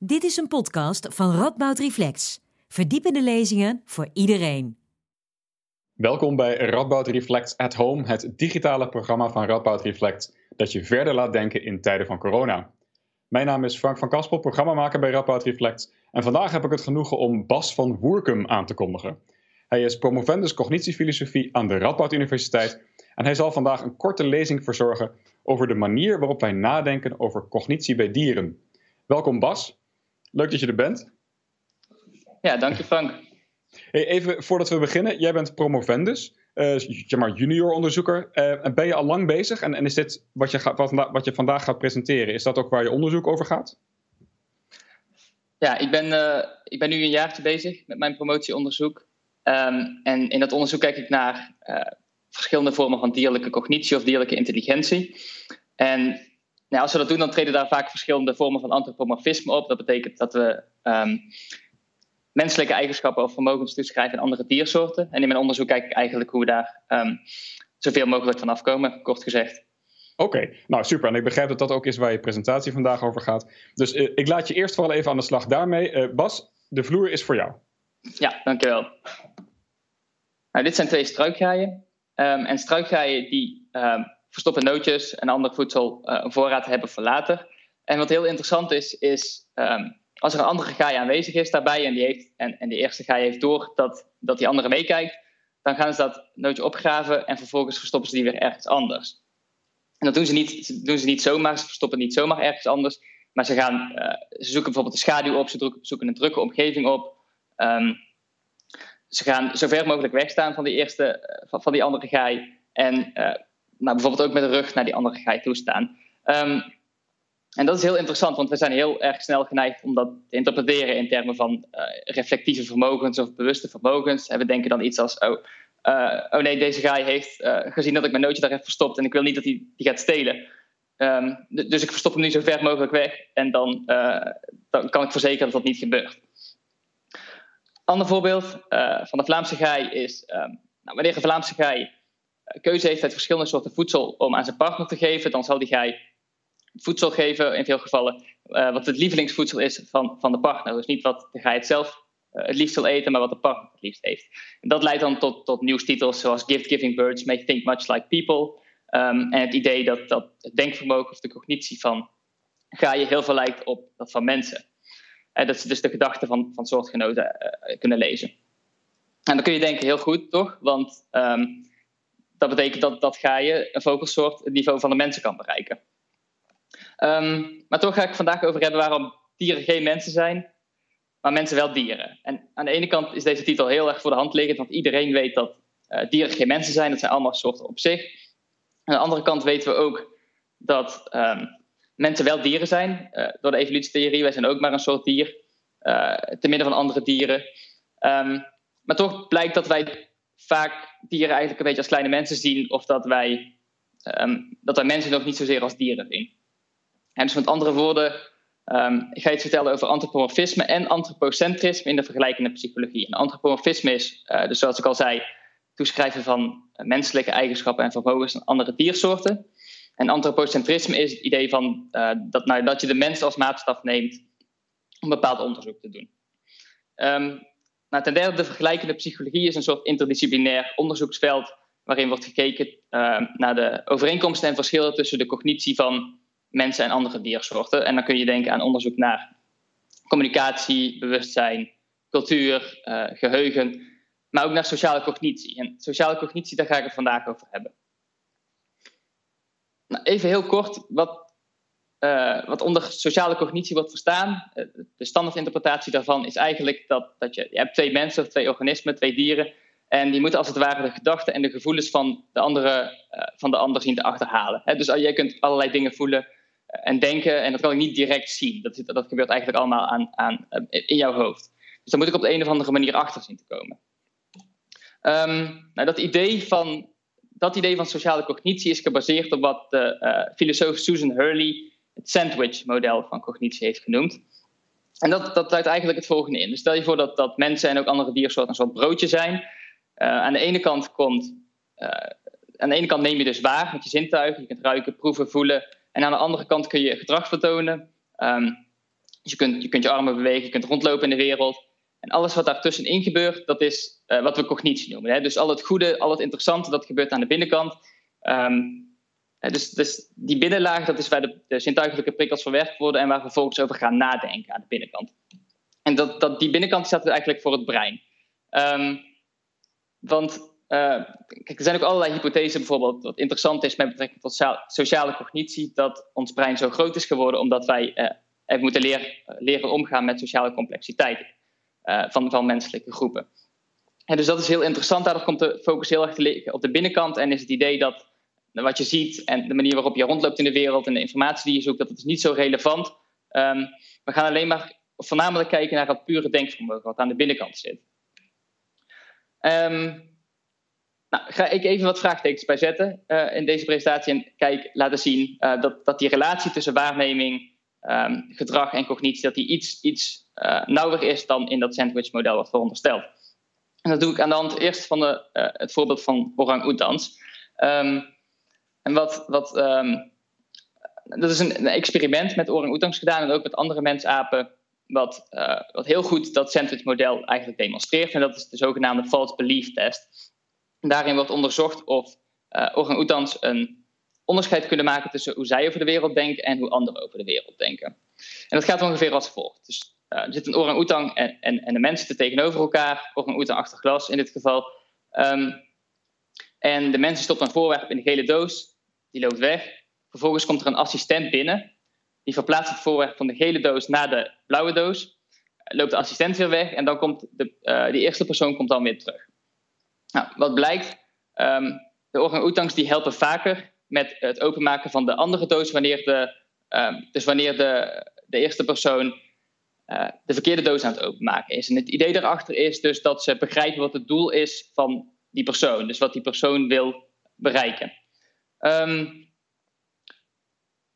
Dit is een podcast van Radboud Reflex. Verdiepende lezingen voor iedereen. Welkom bij Radboud Reflect at Home, het digitale programma van Radboud Reflect dat je verder laat denken in tijden van corona. Mijn naam is Frank van Kaspel, programmamaker bij Radboud Reflect en vandaag heb ik het genoegen om Bas van Woerkum aan te kondigen. Hij is promovendus cognitiefilosofie aan de Radboud Universiteit en hij zal vandaag een korte lezing verzorgen over de manier waarop wij nadenken over cognitie bij dieren. Welkom Bas. Leuk dat je er bent. Ja, dank je Frank. Hey, even voordat we beginnen, jij bent promovendus, uh, zeg maar junior onderzoeker. Uh, ben je al lang bezig en, en is dit wat je, gaat, wat, wat je vandaag gaat presenteren, is dat ook waar je onderzoek over gaat? Ja, ik ben, uh, ik ben nu een jaartje bezig met mijn promotieonderzoek. Um, en in dat onderzoek kijk ik naar verschillende vormen van dierlijke cognitie of dierlijke intelligentie. En nou, als we dat doen, dan treden daar vaak verschillende vormen van antropomorfisme op. Dat betekent dat we um, menselijke eigenschappen of vermogens toeschrijven aan andere diersoorten. En in mijn onderzoek kijk ik eigenlijk hoe we daar um, zoveel mogelijk van afkomen, kort gezegd. Oké, nou super. En ik begrijp dat dat ook is waar je presentatie vandaag over gaat. Dus uh, ik laat je eerst vooral even aan de slag daarmee. Uh, Bas, de vloer is voor jou. Ja, dankjewel. Nou, dit zijn twee struikgaaien. Um, en struikgaaien die verstoppen nootjes en ander voedsel uh, een voorraad hebben voor later. En wat heel interessant is, is um, als er een andere gaai aanwezig is daarbij en die, heeft, en, en die eerste gaai heeft door dat, dat die andere meekijkt, dan gaan ze dat nootje opgraven en vervolgens verstoppen ze die weer ergens anders. En dat doen ze niet, doen ze niet zomaar, ze verstoppen niet zomaar ergens anders, maar ze, gaan, uh, ze zoeken bijvoorbeeld de schaduw op, ze zoeken een drukke omgeving op. Um, ze gaan zo ver mogelijk wegstaan van die, eerste, van, van die andere gaai en nou, bijvoorbeeld ook met de rug naar die andere gaai toestaan. Um, en dat is heel interessant, want we zijn heel erg snel geneigd om dat te interpreteren in termen van uh, reflectieve vermogens of bewuste vermogens. En we denken dan iets als: oh, uh, oh nee, deze gaai heeft uh, gezien dat ik mijn nootje daar heb verstopt en ik wil niet dat hij die gaat stelen. Um, dus ik verstop hem nu zo ver mogelijk weg en dan, dan kan ik verzekeren dat dat niet gebeurt. Ander voorbeeld van de Vlaamse gaai is: um, nou, wanneer een Vlaamse gaai keuze heeft uit verschillende soorten voedsel om aan zijn partner te geven, dan zal die gaai voedsel geven in veel gevallen uh, wat het lievelingsvoedsel is van, van de partner. Dus niet wat de gaai het zelf uh, het liefst wil eten, maar wat de partner het liefst heeft. En dat leidt dan tot, tot nieuwstitels zoals Gift-Giving Birds May Think Much Like People. Um, en het idee dat, dat het denkvermogen of de cognitie van gaaien heel veel lijkt op dat van mensen. En dat ze dus de gedachten van, van soortgenoten kunnen lezen. En dan kun je denken, heel goed toch? Want um, dat betekent dat, dat gaaien een vogelsoort het niveau van de mensen kan bereiken. Um, maar toch ga ik vandaag over hebben waarom dieren geen mensen zijn, maar mensen wel dieren. En aan de ene kant is deze titel heel erg voor de hand liggend, want iedereen weet dat uh, dieren geen mensen zijn. Dat zijn allemaal soorten op zich. Aan de andere kant weten we ook dat um, mensen wel dieren zijn. Uh, door de evolutietheorie, wij zijn ook maar een soort dier, uh, te midden van andere dieren. Um, maar toch blijkt dat wij vaak dieren eigenlijk een beetje als kleine mensen zien, of dat wij, um, dat wij mensen nog niet zozeer als dieren zien. En dus met andere woorden, um, ik ga iets vertellen over antropomorfisme en antropocentrisme in de vergelijkende psychologie. En antropomorfisme is, uh, dus zoals ik al zei, toeschrijven van menselijke eigenschappen en vermogens aan andere diersoorten. En antropocentrisme is het idee van uh, dat, nou, dat je de mens als maatstaf neemt om bepaald onderzoek te doen. Um, nou, ten derde, de vergelijkende psychologie is een soort interdisciplinair onderzoeksveld waarin wordt gekeken uh, naar de overeenkomsten en verschillen tussen de cognitie van mensen en andere diersoorten. En dan kun je denken aan onderzoek naar communicatie, bewustzijn, cultuur, uh, geheugen, maar ook naar sociale cognitie. En sociale cognitie, daar ga ik het vandaag over hebben. Nou, even heel kort, wat uh, wat onder sociale cognitie wordt verstaan, uh, de standaardinterpretatie daarvan is eigenlijk dat, dat je, je hebt twee mensen of twee organismen, twee dieren, en die moeten als het ware de gedachten en de gevoelens van de, andere, uh, van de ander zien te achterhalen. He, dus jij kunt allerlei dingen voelen en denken, en dat kan ik niet direct zien. Dat, dat gebeurt eigenlijk allemaal aan, aan, in jouw hoofd. Dus daar moet ik op de een of andere manier achter zien te komen. Um, nou, dat idee van dat idee van sociale cognitie is gebaseerd op wat de filosoof Susan Hurley het sandwich-model van cognitie heeft genoemd. En dat, dat duidt eigenlijk het volgende in. Dus stel je voor dat, dat mensen en ook andere diersoorten een soort broodje zijn. Uh, aan de ene kant komt. Uh, aan de ene kant neem je dus waar met je zintuigen. Je kunt ruiken, proeven, voelen. En aan de andere kant kun je gedrag vertonen. Um, je kunt, je kunt je armen bewegen, je kunt rondlopen in de wereld. En alles wat daartussenin gebeurt, dat is wat we cognitie noemen. Hè? Dus al het goede, al het interessante, dat gebeurt aan de binnenkant. Ehm, dus, dus, die binnenlaag, dat is waar de, de zintuigelijke prikkels verwerkt worden en waar we vervolgens over gaan nadenken aan de binnenkant. En dat, dat, die binnenkant staat eigenlijk voor het brein. Ehm, want uh, kijk, er zijn ook allerlei hypothesen, bijvoorbeeld, wat interessant is met betrekking tot sociale cognitie, dat ons brein zo groot is geworden omdat wij uh, even moeten leren, leren omgaan met sociale complexiteit uh, van, van menselijke groepen. En dus dat is heel interessant. Daardoor komt de focus heel erg te liggen op de binnenkant en is het idee dat wat je ziet en de manier waarop je rondloopt in de wereld en de informatie die je zoekt, dat is niet zo relevant. Um, we gaan alleen maar voornamelijk kijken naar het pure denkvermogen wat aan de binnenkant zit. Um, nou, ga ik even wat vraagtekens bij zetten uh, in deze presentatie en kijk, laten zien uh, dat, dat die relatie tussen waarneming, um, gedrag en cognitie, dat die iets, iets uh, nauwer is dan in dat sandwich-model wat veronderstelt. En dat doe ik aan de hand eerst van de, het voorbeeld van orang-oetans. En wat, wat um, dat is een, een, experiment met orang-oetangs gedaan en ook met andere mensapen, wat, uh, wat heel goed dat sandwich-model eigenlijk demonstreert. En dat is de zogenaamde false belief test. Daarin wordt onderzocht of uh, orang-oetans een onderscheid kunnen maken tussen hoe zij over de wereld denken en hoe anderen over de wereld denken. En dat gaat ongeveer als volgt. Dus uh, er zit een orang-oetang en, en, de mensen zitten tegenover elkaar, orang-oetang achter glas in dit geval. Um, en de mensen stopt een voorwerp in de gele doos, die loopt weg. Vervolgens komt er een assistent binnen, die verplaatst het voorwerp van de gele doos naar de blauwe doos. Loopt de assistent weer weg en dan komt de, uh, die eerste persoon komt dan weer terug. Nou, wat blijkt, um, de orang-oetangs die helpen vaker met het openmaken van de andere doos wanneer de, um, dus wanneer de, de eerste persoon uh, de verkeerde doos aan het openmaken is. En het idee daarachter is dus dat ze begrijpen wat het doel is van die persoon. Dus wat die persoon wil bereiken. Um,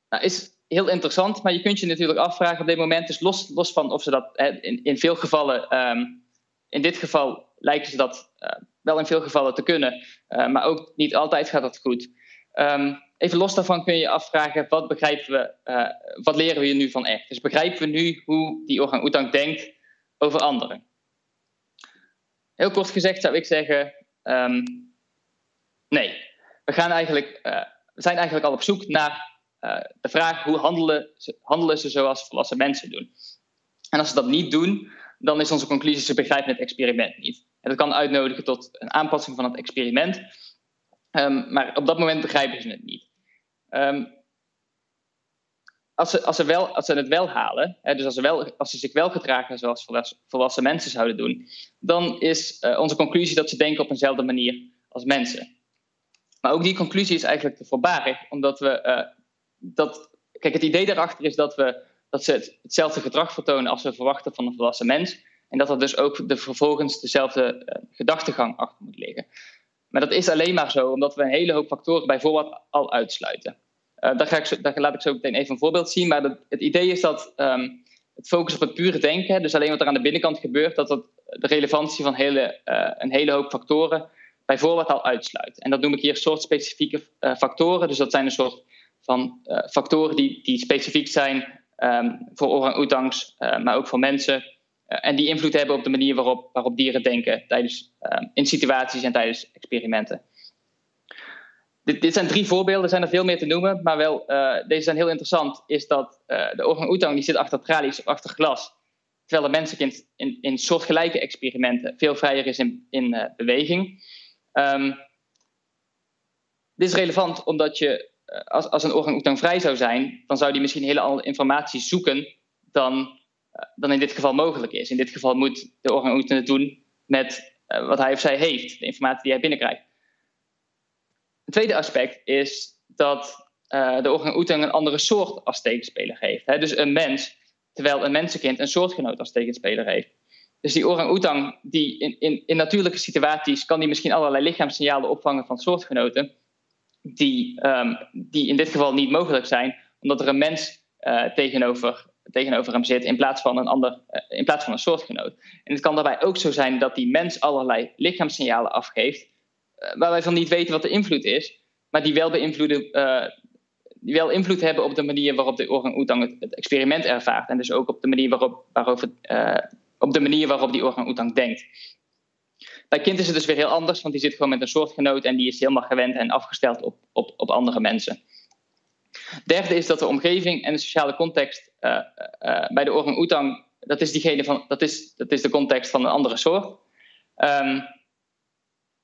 nou, is heel interessant, maar je kunt je natuurlijk afvragen op dit moment, dus los, los van of ze dat in, in veel gevallen, um, in dit geval lijken ze dat uh, wel in veel gevallen te kunnen, uh, maar ook niet altijd gaat dat goed. Um, even los daarvan kun je je afvragen, wat begrijpen we, uh, wat leren we hier nu van echt? Dus begrijpen we nu hoe die orang-oetang denkt over anderen? Heel kort gezegd zou ik zeggen, nee. We, gaan eigenlijk, we zijn eigenlijk al op zoek naar uh, de vraag hoe handelen ze, zoals volwassen mensen doen. En als ze dat niet doen, dan is onze conclusie ze begrijpen het experiment niet. En dat kan uitnodigen tot een aanpassing van het experiment. Um, maar op dat moment begrijpen ze het niet. Um, als ze, als, ze wel, als ze het wel halen, hè, dus als ze, wel, als ze zich wel gedragen zoals volwassen, mensen zouden doen, dan is uh, onze conclusie dat ze denken op eenzelfde manier als mensen. Maar ook die conclusie is eigenlijk te voorbarig, omdat we uh, dat. Kijk, het idee daarachter is dat, we, dat ze het, hetzelfde gedrag vertonen als we verwachten van een volwassen mens. En dat er dus ook de, vervolgens dezelfde uh, gedachtegang achter moet liggen. Maar dat is alleen maar zo omdat we een hele hoop factoren bijvoorbeeld al uitsluiten. Uh, daar, ga ik zo, daar laat ik zo meteen even een voorbeeld zien. Maar het idee is dat um, het focus op het pure denken, dus alleen wat er aan de binnenkant gebeurt, dat dat de relevantie van hele, een hele hoop factoren bijvoorbeeld al uitsluit. En dat noem ik hier soortspecifieke uh, factoren. Dus dat zijn een soort van factoren die, die specifiek zijn um, voor orang-oetangs, maar ook voor mensen. en die invloed hebben op de manier waarop, waarop dieren denken tijdens, in situaties en tijdens experimenten. Dit, dit, zijn drie voorbeelden, er zijn er veel meer te noemen, maar wel, deze zijn heel interessant. Is dat de orang-oetang die zit achter tralies achter glas, terwijl de mensenkind in, in soortgelijke experimenten veel vrijer is in, in beweging. Um, dit is relevant omdat je, als, als een orang-oetang vrij zou zijn, dan zou die misschien hele andere informatie zoeken dan, dan in dit geval mogelijk is. In dit geval moet de orang-oetang het doen met wat hij of zij heeft, de informatie die hij binnenkrijgt. Een tweede aspect is dat de orang-oetang een andere soort als tegenspeler heeft. Dus een mens, terwijl een mensenkind een soortgenoot als tegenspeler heeft. Dus die orang-oetang, die in, in, in natuurlijke situaties kan die misschien allerlei lichaamssignalen opvangen van soortgenoten, die, um, die in dit geval niet mogelijk zijn, omdat er een mens uh, tegenover, tegenover hem zit in plaats van een ander, uh, in plaats van een soortgenoot. En het kan daarbij ook zo zijn dat die mens allerlei lichaamssignalen afgeeft, waar wij van niet weten wat de invloed is, maar die wel beïnvloeden, die wel invloed hebben op de manier waarop de orang-oetang het, experiment ervaart. En dus ook op de manier waarop, waarover, uh, op de manier waarop die orang-oetang denkt. Bij kind is het dus weer heel anders, want die zit gewoon met een soortgenoot en die is helemaal gewend en afgesteld op, op, op andere mensen. Derde is dat de omgeving en de sociale context uh, uh, bij de orang-oetang, dat is, diegene van, dat, is, dat is de context van een andere soort. Um,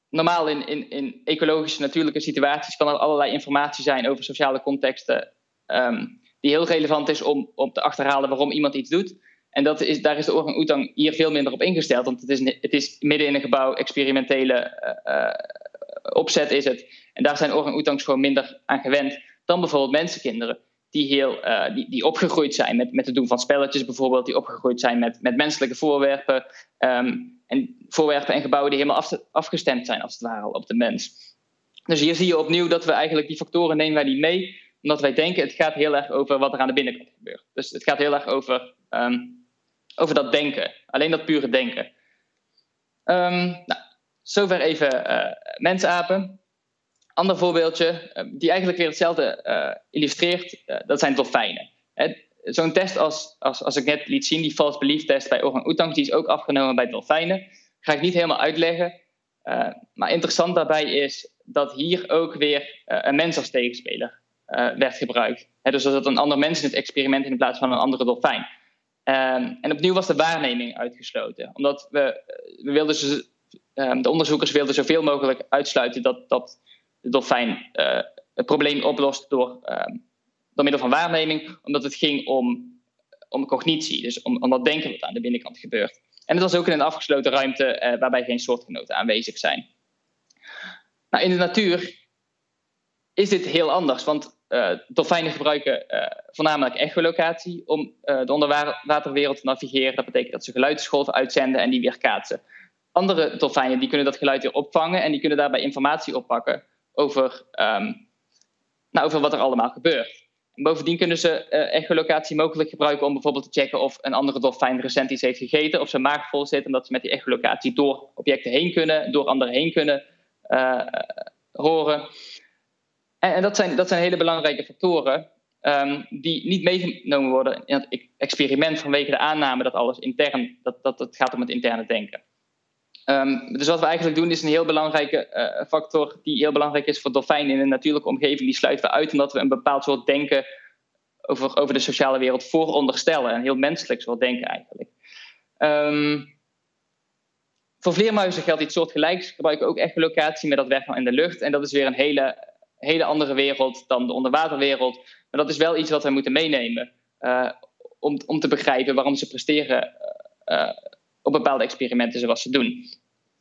normaal in, in, in ecologische, natuurlijke situaties kan er allerlei informatie zijn over sociale contexten, um, die heel relevant is om, om te achterhalen waarom iemand iets doet. En dat is, daar is de orang-oetang hier veel minder op ingesteld, want het is, het is midden in een gebouw, experimentele uh, opzet is het. En daar zijn orang-oetangs gewoon minder aan gewend dan bijvoorbeeld mensenkinderen. Die, heel, uh, die, die opgegroeid zijn met, met het doen van spelletjes bijvoorbeeld, die opgegroeid zijn met, met menselijke voorwerpen. Um, en voorwerpen en gebouwen die helemaal af, afgestemd zijn als het ware op de mens. Dus hier zie je opnieuw dat we eigenlijk die factoren nemen wij niet mee, omdat wij denken het gaat heel erg over wat er aan de binnenkant gebeurt. Dus het gaat heel erg over, um, over dat denken, alleen dat pure denken. Um, nou, zover even uh, mensapen. Ander voorbeeldje, uh, die eigenlijk weer hetzelfde uh, illustreert, dat zijn dolfijnen zo'n test als, als, als ik net liet zien, die false belief test bij orang-oetangs, die is ook afgenomen bij dolfijnen. Ga ik niet helemaal uitleggen. Maar interessant daarbij is dat hier ook weer een mens als tegenspeler werd gebruikt. Dus dat een ander mens in het experiment in plaats van een andere dolfijn. Ehm, en opnieuw was de waarneming uitgesloten. Omdat we, we wilden ehm, de onderzoekers wilden zoveel mogelijk uitsluiten dat, dat de dolfijn het probleem oplost door ehm, door middel van waarneming, omdat het ging om, om cognitie, dus om, om dat denken wat aan de binnenkant gebeurt. En het was ook in een afgesloten ruimte eh, waarbij geen soortgenoten aanwezig zijn. Nou, in de natuur is dit heel anders, want uh, dolfijnen gebruiken uh, voornamelijk echolocatie om uh, de onderwaterwereld te navigeren. Dat betekent dat ze geluidsgolven uitzenden en die weer kaatsen. Andere dolfijnen die kunnen dat geluid weer opvangen en die kunnen daarbij informatie oppakken over, um, nou, wat er allemaal gebeurt. Bovendien kunnen ze echolocatie mogelijk gebruiken om bijvoorbeeld te checken of een andere dolfijn recent iets heeft gegeten, of zijn maag vol zit, en dat ze met die echolocatie door objecten heen kunnen, door anderen heen kunnen horen. En, en, dat, zijn, dat zijn hele belangrijke factoren um, die niet meegenomen worden in het experiment vanwege de aanname dat alles intern, dat, dat het gaat om het interne denken. Um, dus wat we eigenlijk doen is een heel belangrijke uh, factor die heel belangrijk is voor dolfijnen in een natuurlijke omgeving. Die sluiten we uit omdat we een bepaald soort denken over, over de sociale wereld vooronderstellen. Een heel menselijk soort denken eigenlijk. Um, voor vleermuizen geldt iets soortgelijks. Ze gebruiken ook echolocatie, maar dat werkt dan in de lucht. En dat is weer een hele, hele andere wereld dan de onderwaterwereld. Maar dat is wel iets wat we moeten meenemen uh, om, om te begrijpen waarom ze presteren uh, op bepaalde experimenten zoals ze doen.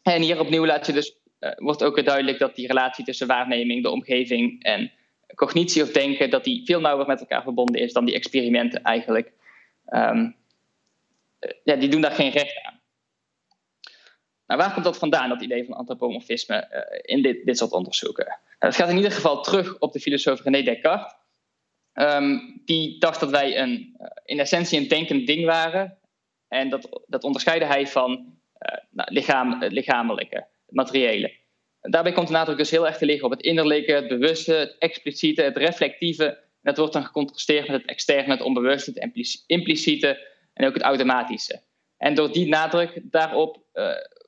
En hier opnieuw laat je dus, wordt ook duidelijk dat die relatie tussen waarneming, de omgeving en cognitie of denken, dat die veel nauwer met elkaar verbonden is dan die experimenten eigenlijk. Um, ja, die doen daar geen recht aan. Nou, waar komt dat vandaan, dat idee van antropomorfisme uh, in dit, dit soort onderzoeken? Nou, het gaat in ieder geval terug op de filosoof René Descartes. Um, die dacht dat wij een, uh, in essentie een denkend ding waren. En dat, dat onderscheidde hij van uh, nou, lichaam, het lichamelijke, het materiële. Daarbij komt de nadruk dus heel erg te liggen op het innerlijke, het bewuste, het expliciete, het reflectieve. Dat wordt dan gecontrasteerd met het externe, het onbewuste, het impliciete en ook het automatische. En door die nadruk daarop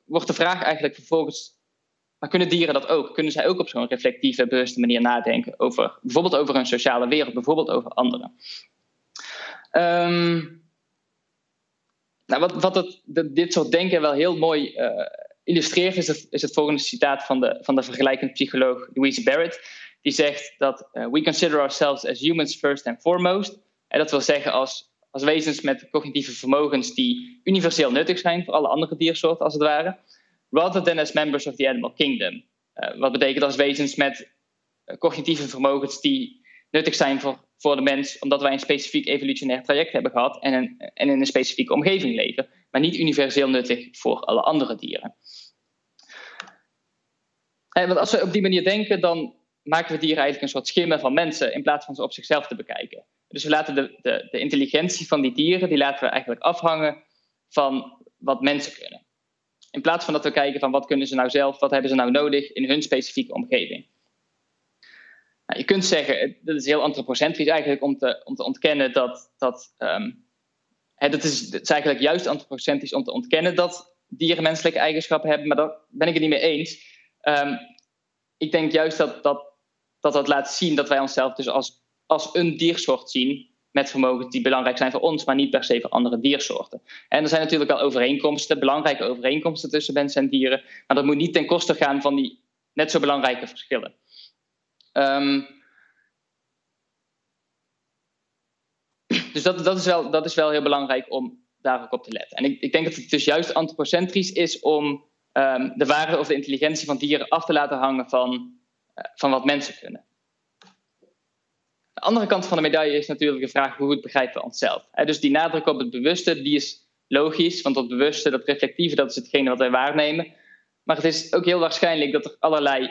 wordt de vraag eigenlijk vervolgens maar kunnen dieren dat ook? Kunnen zij ook op zo'n reflectieve, bewuste manier nadenken over bijvoorbeeld over een sociale wereld, bijvoorbeeld over anderen? Um, nou, wat, wat het, dit soort denken wel heel mooi uh, illustreert, is het, volgende citaat van de, van de vergelijkend psycholoog Louise Barrett. Die zegt dat uh, we consider ourselves as humans first and foremost. En dat wil zeggen als, als wezens met cognitieve vermogens die universeel nuttig zijn voor alle andere diersoorten als het ware. Rather than as members of the animal kingdom. Uh, wat betekent als wezens met cognitieve vermogens die nuttig zijn voor voor de mens, omdat wij een specifiek evolutionair traject hebben gehad en, en in een specifieke omgeving leven, maar niet universeel nuttig voor alle andere dieren. En want als we op die manier denken, dan maken we dieren eigenlijk een soort schimmen van mensen in plaats van ze op zichzelf te bekijken. Dus we laten de, de, de intelligentie van die dieren, die laten we eigenlijk afhangen van wat mensen kunnen. In plaats van dat we kijken van wat kunnen ze nou zelf, wat hebben ze nou nodig in hun specifieke omgeving. Nou, je kunt zeggen, dat is heel antropocentrisch eigenlijk om te, om te ontkennen dat. dat um, dat is, het is eigenlijk juist antropocentrisch om te ontkennen dat dieren menselijke eigenschappen hebben, maar daar ben ik het niet mee eens. Um, ik denk juist dat dat, dat dat laat zien dat wij onszelf dus als, als een diersoort zien met vermogens die belangrijk zijn voor ons, maar niet per se voor andere diersoorten. En er zijn natuurlijk al overeenkomsten, belangrijke overeenkomsten tussen mensen en dieren, maar dat moet niet ten koste gaan van die net zo belangrijke verschillen. Um, dus dat, dat, is wel, dat is wel heel belangrijk om daar ook op te letten. En ik, ik denk dat het dus juist antropocentrisch is om um, de waarde of de intelligentie van dieren af te laten hangen van, uh, van wat mensen kunnen. De andere kant van de medaille is natuurlijk de vraag hoe goed begrijpen we onszelf. dus die nadruk op het bewuste, die is logisch, want dat bewuste, dat reflectieve, dat is hetgene wat wij waarnemen. Maar het is ook heel waarschijnlijk dat er allerlei uh,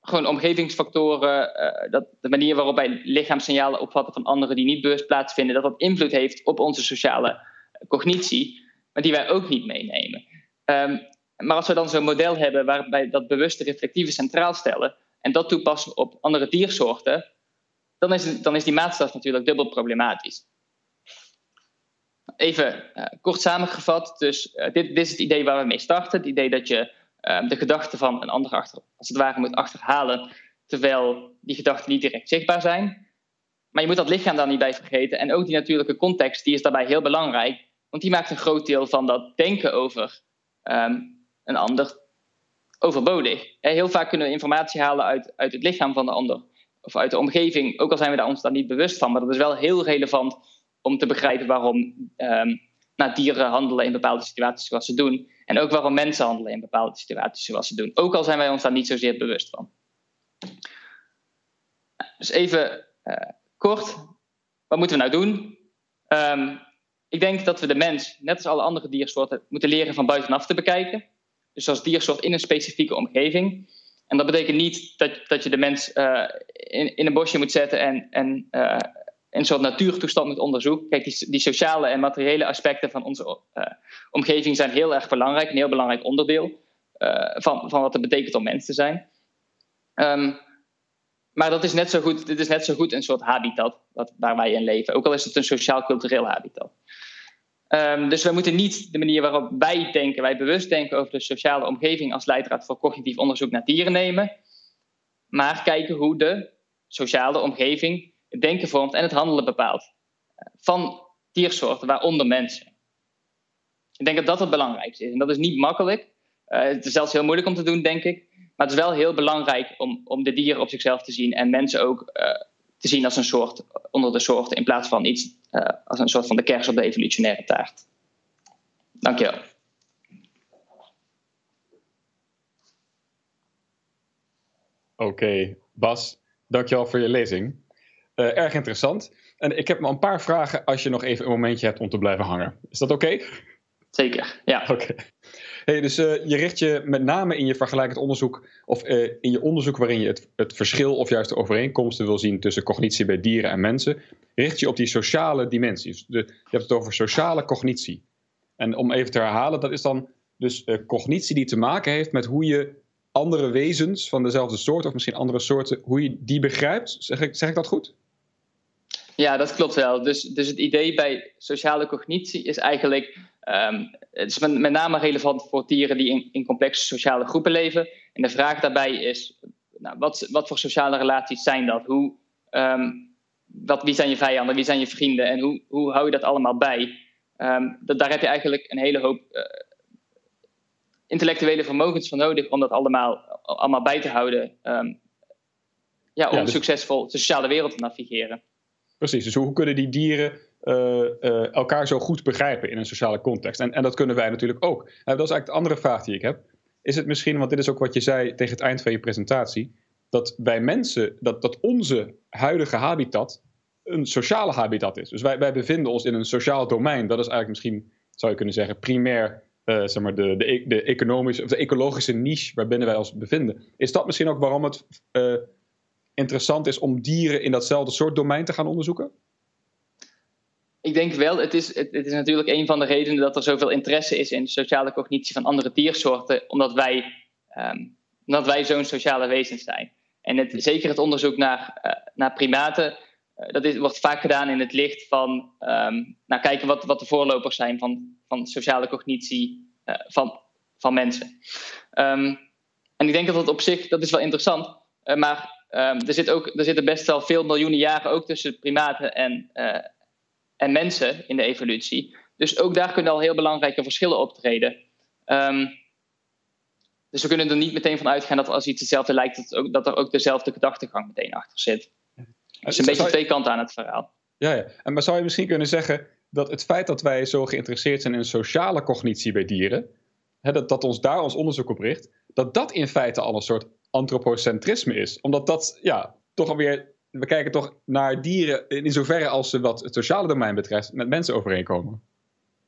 gewoon omgevingsfactoren, uh, dat de manier waarop wij lichaamssignalen opvatten van anderen die niet bewust plaatsvinden, dat dat invloed heeft op onze sociale cognitie, maar die wij ook niet meenemen. Um, maar als we dan zo'n model hebben waarbij dat bewuste reflectieve centraal stellen en dat toepassen op andere diersoorten, dan is, dan is die maatstaf natuurlijk dubbel problematisch. Even uh, kort samengevat, dus uh, dit, is het idee waar we mee starten. Het idee dat je uh, de gedachten van een ander als het ware moet achterhalen, terwijl die gedachten niet direct zichtbaar zijn. Maar je moet dat lichaam daar niet bij vergeten. En ook die natuurlijke context, die is daarbij heel belangrijk. Want die maakt een groot deel van dat denken over um, een ander overbodig. Heel vaak kunnen we informatie halen uit, uit het lichaam van de ander of uit de omgeving, ook al zijn we daar ons daar niet bewust van. Maar dat is wel heel relevant om te begrijpen waarom um, nou, dieren handelen in bepaalde situaties zoals ze doen. En ook waarom mensen handelen in bepaalde situaties zoals ze doen. Ook al zijn wij ons daar niet zozeer bewust van. Dus even uh, kort, wat moeten we nou doen? Um, ik denk dat we de mens, net als alle andere diersoorten, moeten leren van buitenaf te bekijken. Dus als diersoort in een specifieke omgeving. En dat betekent niet dat, dat je de mens uh, in, in een bosje moet zetten en, en uh, een soort natuurtoestand moet onderzoeken. Kijk, die, die sociale en materiële aspecten van onze uh, omgeving zijn heel erg belangrijk, een heel belangrijk onderdeel van, van wat het betekent om mens te zijn. Um, maar dat is net zo goed, dit is net zo goed een soort habitat wat, waar wij in leven, ook al is het een sociaal-cultureel habitat. Um, dus we moeten niet de manier waarop wij denken, wij bewust denken over de sociale omgeving als leidraad voor cognitief onderzoek naar dieren nemen, maar kijken hoe de sociale omgeving het denken vormt en het handelen bepaalt van diersoorten, waaronder mensen. Ik denk dat dat het belangrijkste is. En dat is niet makkelijk. Uh, het is zelfs heel moeilijk om te doen, denk ik. Maar het is wel heel belangrijk om, om de dieren op zichzelf te zien en mensen ook uh, te zien als een soort onder de soorten in plaats van iets als een soort van de kers op de evolutionaire taart. Dankjewel. Oké, okay, Bas, dankjewel voor je lezing. Uh, erg interessant. En ik heb maar een paar vragen als je nog even een momentje hebt om te blijven hangen. Is dat oké? Okay? Zeker, ja. Oké. Okay. Hey, dus uh, je richt je met name in je vergelijkend onderzoek, of uh, in je onderzoek waarin je het, het, verschil of juist de overeenkomsten wil zien tussen cognitie bij dieren en mensen, richt je op die sociale dimensies. De, je hebt het over sociale cognitie. En om even te herhalen, dat is dan dus uh, cognitie die te maken heeft met hoe je andere wezens van dezelfde soort, of misschien andere soorten, hoe je die begrijpt. Zeg ik, zeg ik dat goed? Ja, dat klopt wel. Dus, dus het idee bij sociale cognitie is eigenlijk Um, het is met, met, name relevant voor dieren die in, in, complexe sociale groepen leven. En de vraag daarbij is: nou, wat, wat, voor sociale relaties zijn dat? Hoe, um, wat, wie zijn je vijanden, wie zijn je vrienden en hoe, hoe hou je dat allemaal bij? Um, dat, daar heb je eigenlijk een hele hoop uh, intellectuele vermogens voor nodig om dat allemaal, allemaal bij te houden. ja, om ja, dus... succesvol de sociale wereld te navigeren. Precies, dus hoe kunnen die dieren uh, uh, elkaar zo goed begrijpen in een sociale context. En, en dat kunnen wij natuurlijk ook. Nou, dat is eigenlijk de andere vraag die ik heb. Is het misschien, want dit is ook wat je zei tegen het eind van je presentatie, dat bij mensen, dat, dat onze huidige habitat een sociale habitat is. Dus wij, wij bevinden ons in een sociaal domein. Dat is eigenlijk misschien, zou je kunnen zeggen, primair uh, zeg maar de, de, de, economische of de ecologische niche waarbinnen wij ons bevinden. Is dat misschien ook waarom het interessant is om dieren in datzelfde soort domein te gaan onderzoeken? ik denk wel, het is, het, het, is natuurlijk een van de redenen dat er zoveel interesse is in sociale cognitie van andere diersoorten, omdat wij, um, omdat wij zo'n sociale wezens zijn. En het, zeker het onderzoek naar, naar primaten, dat is, wordt vaak gedaan in het licht van um, nou, kijken wat, wat de voorlopers zijn van, van sociale cognitie van, van mensen. Um, en ik denk dat dat op zich, dat is wel interessant. maar um, er, zit ook, er zitten best wel veel miljoenen jaren ook tussen primaten en, en mensen in de evolutie. Dus ook daar kunnen al heel belangrijke verschillen optreden. Um, dus we kunnen er niet meteen van uitgaan dat als iets hetzelfde lijkt, dat, ook, dat er ook dezelfde gedachtegang meteen achter zit. Dus een beetje twee kanten aan het verhaal. Ja, ja. En maar zou je misschien kunnen zeggen dat het feit dat wij zo geïnteresseerd zijn in sociale cognitie bij dieren, hè, dat, dat ons daar ons onderzoek op richt, dat dat in feite al een soort antropocentrisme is. Omdat dat ja, toch alweer we kijken toch naar dieren in zoverre als ze wat het sociale domein betreft met mensen overeenkomen.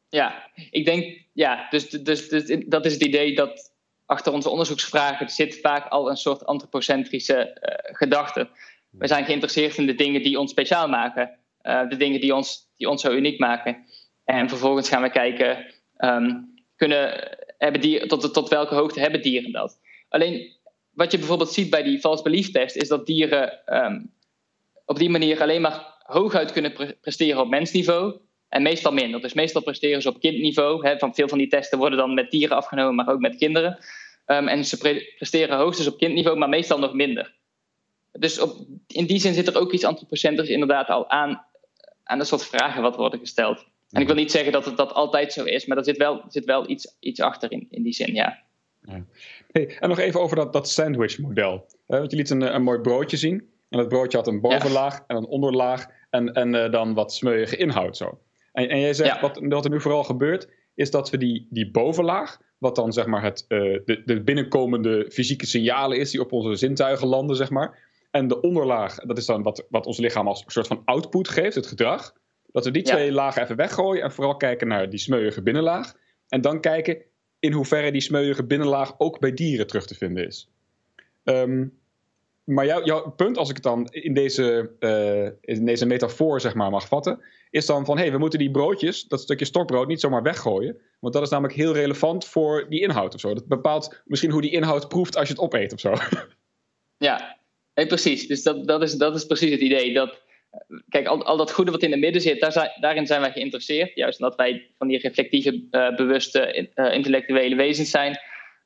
Ja, ik denk, ja, dus, dus, dus dat is het idee dat achter onze onderzoeksvragen zit vaak al een soort antropocentrische uh, gedachte. We zijn geïnteresseerd in de dingen die ons speciaal maken, uh, de dingen die ons, die ons zo uniek maken. En vervolgens gaan we kijken, um, kunnen, hebben dieren, tot, tot welke hoogte hebben dieren dat? Alleen wat je bijvoorbeeld ziet bij die false belief test, is dat dieren um, op die manier alleen maar hooguit kunnen presteren op mensniveau. En meestal minder. Dus meestal presteren ze op kindniveau. Hè, van veel van die testen worden dan met dieren afgenomen, maar ook met kinderen. Um, en ze pre presteren hoogstens op kindniveau, maar meestal nog minder. Dus op, in die zin zit er ook iets antropocentrisch inderdaad al aan, aan de soort vragen wat worden gesteld. En ik wil niet zeggen dat het dat altijd zo is, maar er zit wel, zit wel iets, iets achter in, in die zin, ja. ja. Hey, en nog even over dat, dat sandwich-model. Uh, want je liet een, een mooi broodje zien. En dat broodje had een bovenlaag en een onderlaag en, en uh, dan wat smeuïge inhoud zo. En, en jij zegt, ja. wat, wat, er nu vooral gebeurt, is dat we die, die bovenlaag, wat dan zeg maar het, uh, de, de binnenkomende fysieke signalen is die op onze zintuigen landen, zeg maar. En de onderlaag, dat is dan wat, wat ons lichaam als een soort van output geeft, het gedrag. Dat we die ja. twee lagen even weggooien en vooral kijken naar die smeuïge binnenlaag. En dan kijken in hoeverre die smeuïge binnenlaag ook bij dieren terug te vinden is. Um, maar jou, jouw punt, als ik het dan in deze, uh, in deze metafoor zeg maar, mag vatten, is dan van: hé, hey, we moeten die broodjes, dat stukje stokbrood, niet zomaar weggooien. Want dat is namelijk heel relevant voor die inhoud of zo. Dat bepaalt misschien hoe die inhoud proeft als je het opeet of zo. Ja, nee, precies. Dus dat, dat, is, dat is precies het idee. Dat, kijk, al, al dat goede wat in de midden zit, daar zijn, daarin zijn wij geïnteresseerd. Juist omdat wij van die reflectieve, uh, bewuste, uh, intellectuele wezens zijn.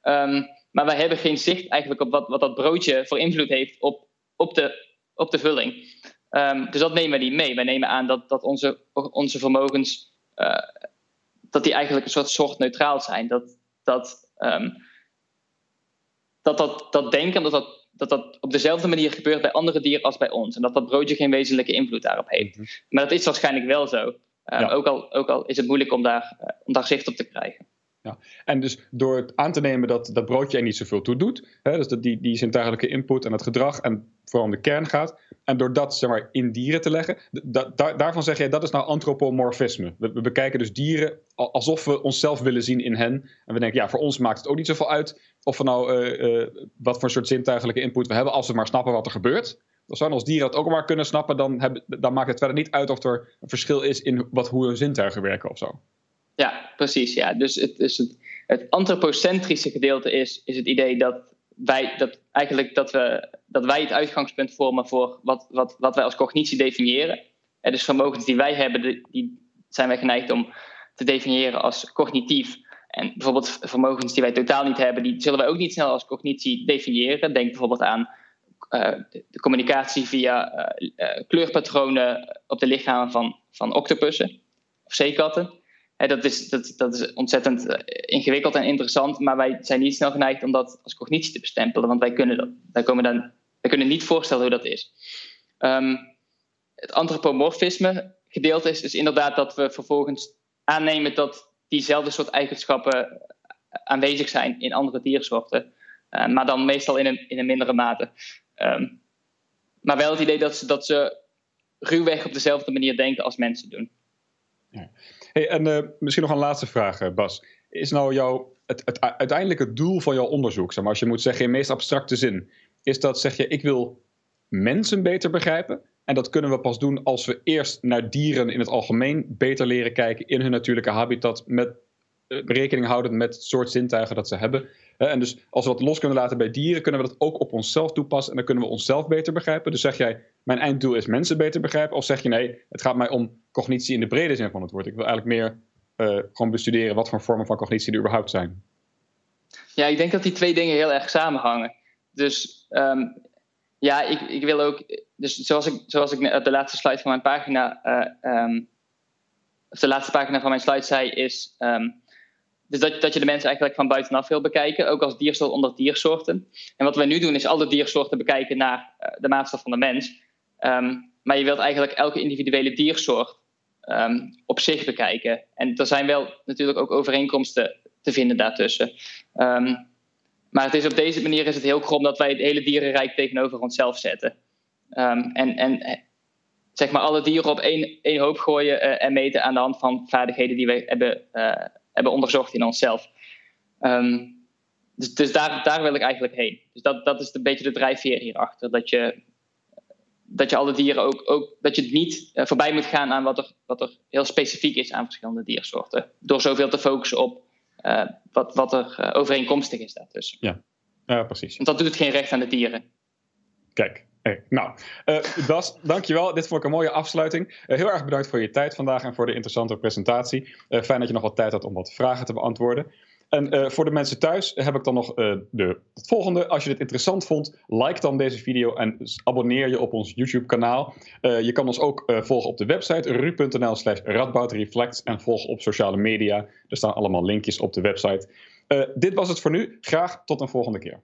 Um, maar wij hebben geen zicht eigenlijk op wat, wat dat broodje voor invloed heeft op, op, de, op de vulling. Um, dus dat nemen we niet mee. Wij nemen aan dat, dat onze, onze vermogens uh, dat die eigenlijk een soort soort neutraal zijn. Dat dat, um, dat, dat, dat denken dat dat, dat dat op dezelfde manier gebeurt bij andere dieren als bij ons. En dat dat broodje geen wezenlijke invloed daarop heeft. Mm -hmm. Maar dat is waarschijnlijk wel zo. Ja. ook, al, ook al is het moeilijk om daar, uh, om daar zicht op te krijgen. Ja. En dus door het aan te nemen dat dat broodje er niet zoveel toe doet, hè, dus dat die, die zintuigelijke input en het gedrag en vooral om de kern gaat, en door dat zeg maar, in dieren te leggen, da, da, daarvan zeg jij dat is nou antropomorfisme. We, bekijken dus dieren alsof we onszelf willen zien in hen. En we denken, ja, voor ons maakt het ook niet zoveel uit of we nou uh, uh, wat voor soort zintuigelijke input we hebben, als we maar snappen wat er gebeurt. Als we als dieren dat ook maar kunnen snappen, dan, dan maakt het verder niet uit of er een verschil is in wat, hoe hun zintuigen werken of zo. Ja, precies. Ja. Dus, het, dus het, het antropocentrische gedeelte is, is het idee dat wij, dat eigenlijk dat we, dat wij het uitgangspunt vormen voor wat, wat, wat wij als cognitie definiëren. En dus vermogens die wij hebben, die zijn wij geneigd om te definiëren als cognitief. En bijvoorbeeld vermogens die wij totaal niet hebben, die zullen wij ook niet snel als cognitie definiëren. Denk bijvoorbeeld aan uh, de communicatie via uh, uh, kleurpatronen op de lichamen van, van octopussen of zeekatten dat, is, dat, dat is ontzettend eh, ingewikkeld en interessant, maar wij zijn niet snel geneigd om dat als cognitie te bestempelen, want wij kunnen, dat, wij komen dan, kunnen niet voorstellen hoe dat is. Um, het antropomorfisme gedeelte is dus inderdaad dat we vervolgens aannemen dat diezelfde soort eigenschappen eh, aanwezig zijn in andere diersoorten, uh, maar dan meestal in een, in een mindere mate. Um, maar wel het idee dat ze, dat ze ruwweg op dezelfde manier denken als mensen doen. Ja. Hey, en uh, misschien nog een laatste vraag, uh, Bas. Is nou jouw, het, het uiteindelijke doel van jouw onderzoek, zeg maar, als je moet zeggen in meest abstracte zin, is dat zeg je, ik wil mensen beter begrijpen? En dat kunnen we pas doen als we eerst naar dieren in het algemeen beter leren kijken in hun natuurlijke habitat met rekening houden met het soort zintuigen dat ze hebben. en dus als we dat los kunnen laten bij dieren, kunnen we dat ook op onszelf toepassen. En dan kunnen we onszelf beter begrijpen. Dus zeg jij, mijn einddoel is mensen beter begrijpen. Of zeg je nee, het gaat mij om cognitie in de brede zin van het woord. Ik wil eigenlijk meer gewoon bestuderen wat voor vormen van cognitie er überhaupt zijn. Ja, ik denk dat die twee dingen heel erg samenhangen. Dus ehm, ja, ik, ik wil ook, dus zoals ik, zoals ik de laatste slide van mijn pagina, uh, of de laatste pagina van mijn slide zei, is ehm, dus dat, dat je de mensen eigenlijk van buitenaf wil bekijken, ook als diersoort onder diersoorten. En wat wij nu doen is alle diersoorten bekijken naar uh, de maatstaf van de mens. maar je wilt eigenlijk elke individuele diersoort op zich bekijken. En er zijn wel natuurlijk ook overeenkomsten te vinden daartussen. Um, maar het is op deze manier is het heel krom dat wij het hele dierenrijk tegenover onszelf zetten. En, en eh, zeg maar alle dieren op één, één hoop gooien uh, en meten aan de hand van vaardigheden die we hebben, hebben onderzocht in onszelf. Um, dus dus daar, daar wil ik eigenlijk heen. Dus dat, dat is een beetje de drijfveer hierachter. Dat je, dat je alle dieren ook, ook dat je niet voorbij moet gaan aan wat er, wat er heel specifiek is aan verschillende diersoorten. Door zoveel te focussen op uh, wat, wat er uh, overeenkomstig is daartussen. Ja. ja, precies. Want dat doet het geen recht aan de dieren. Kijk, Hey, nou, uh, dankjewel. Dit vond ik een mooie afsluiting. Uh, heel erg bedankt voor je tijd vandaag en voor de interessante presentatie. Uh, fijn dat je nog wat tijd had om wat vragen te beantwoorden. En voor de mensen thuis heb ik dan nog de, het volgende. Als je dit interessant vond, like dan deze video en abonneer je op ons YouTube kanaal. Uh, je kan ons ook volgen op de website ru.nl slash radboutreflects en volg op sociale media. Er staan allemaal linkjes op de website. dit was het voor nu. Graag tot een volgende keer.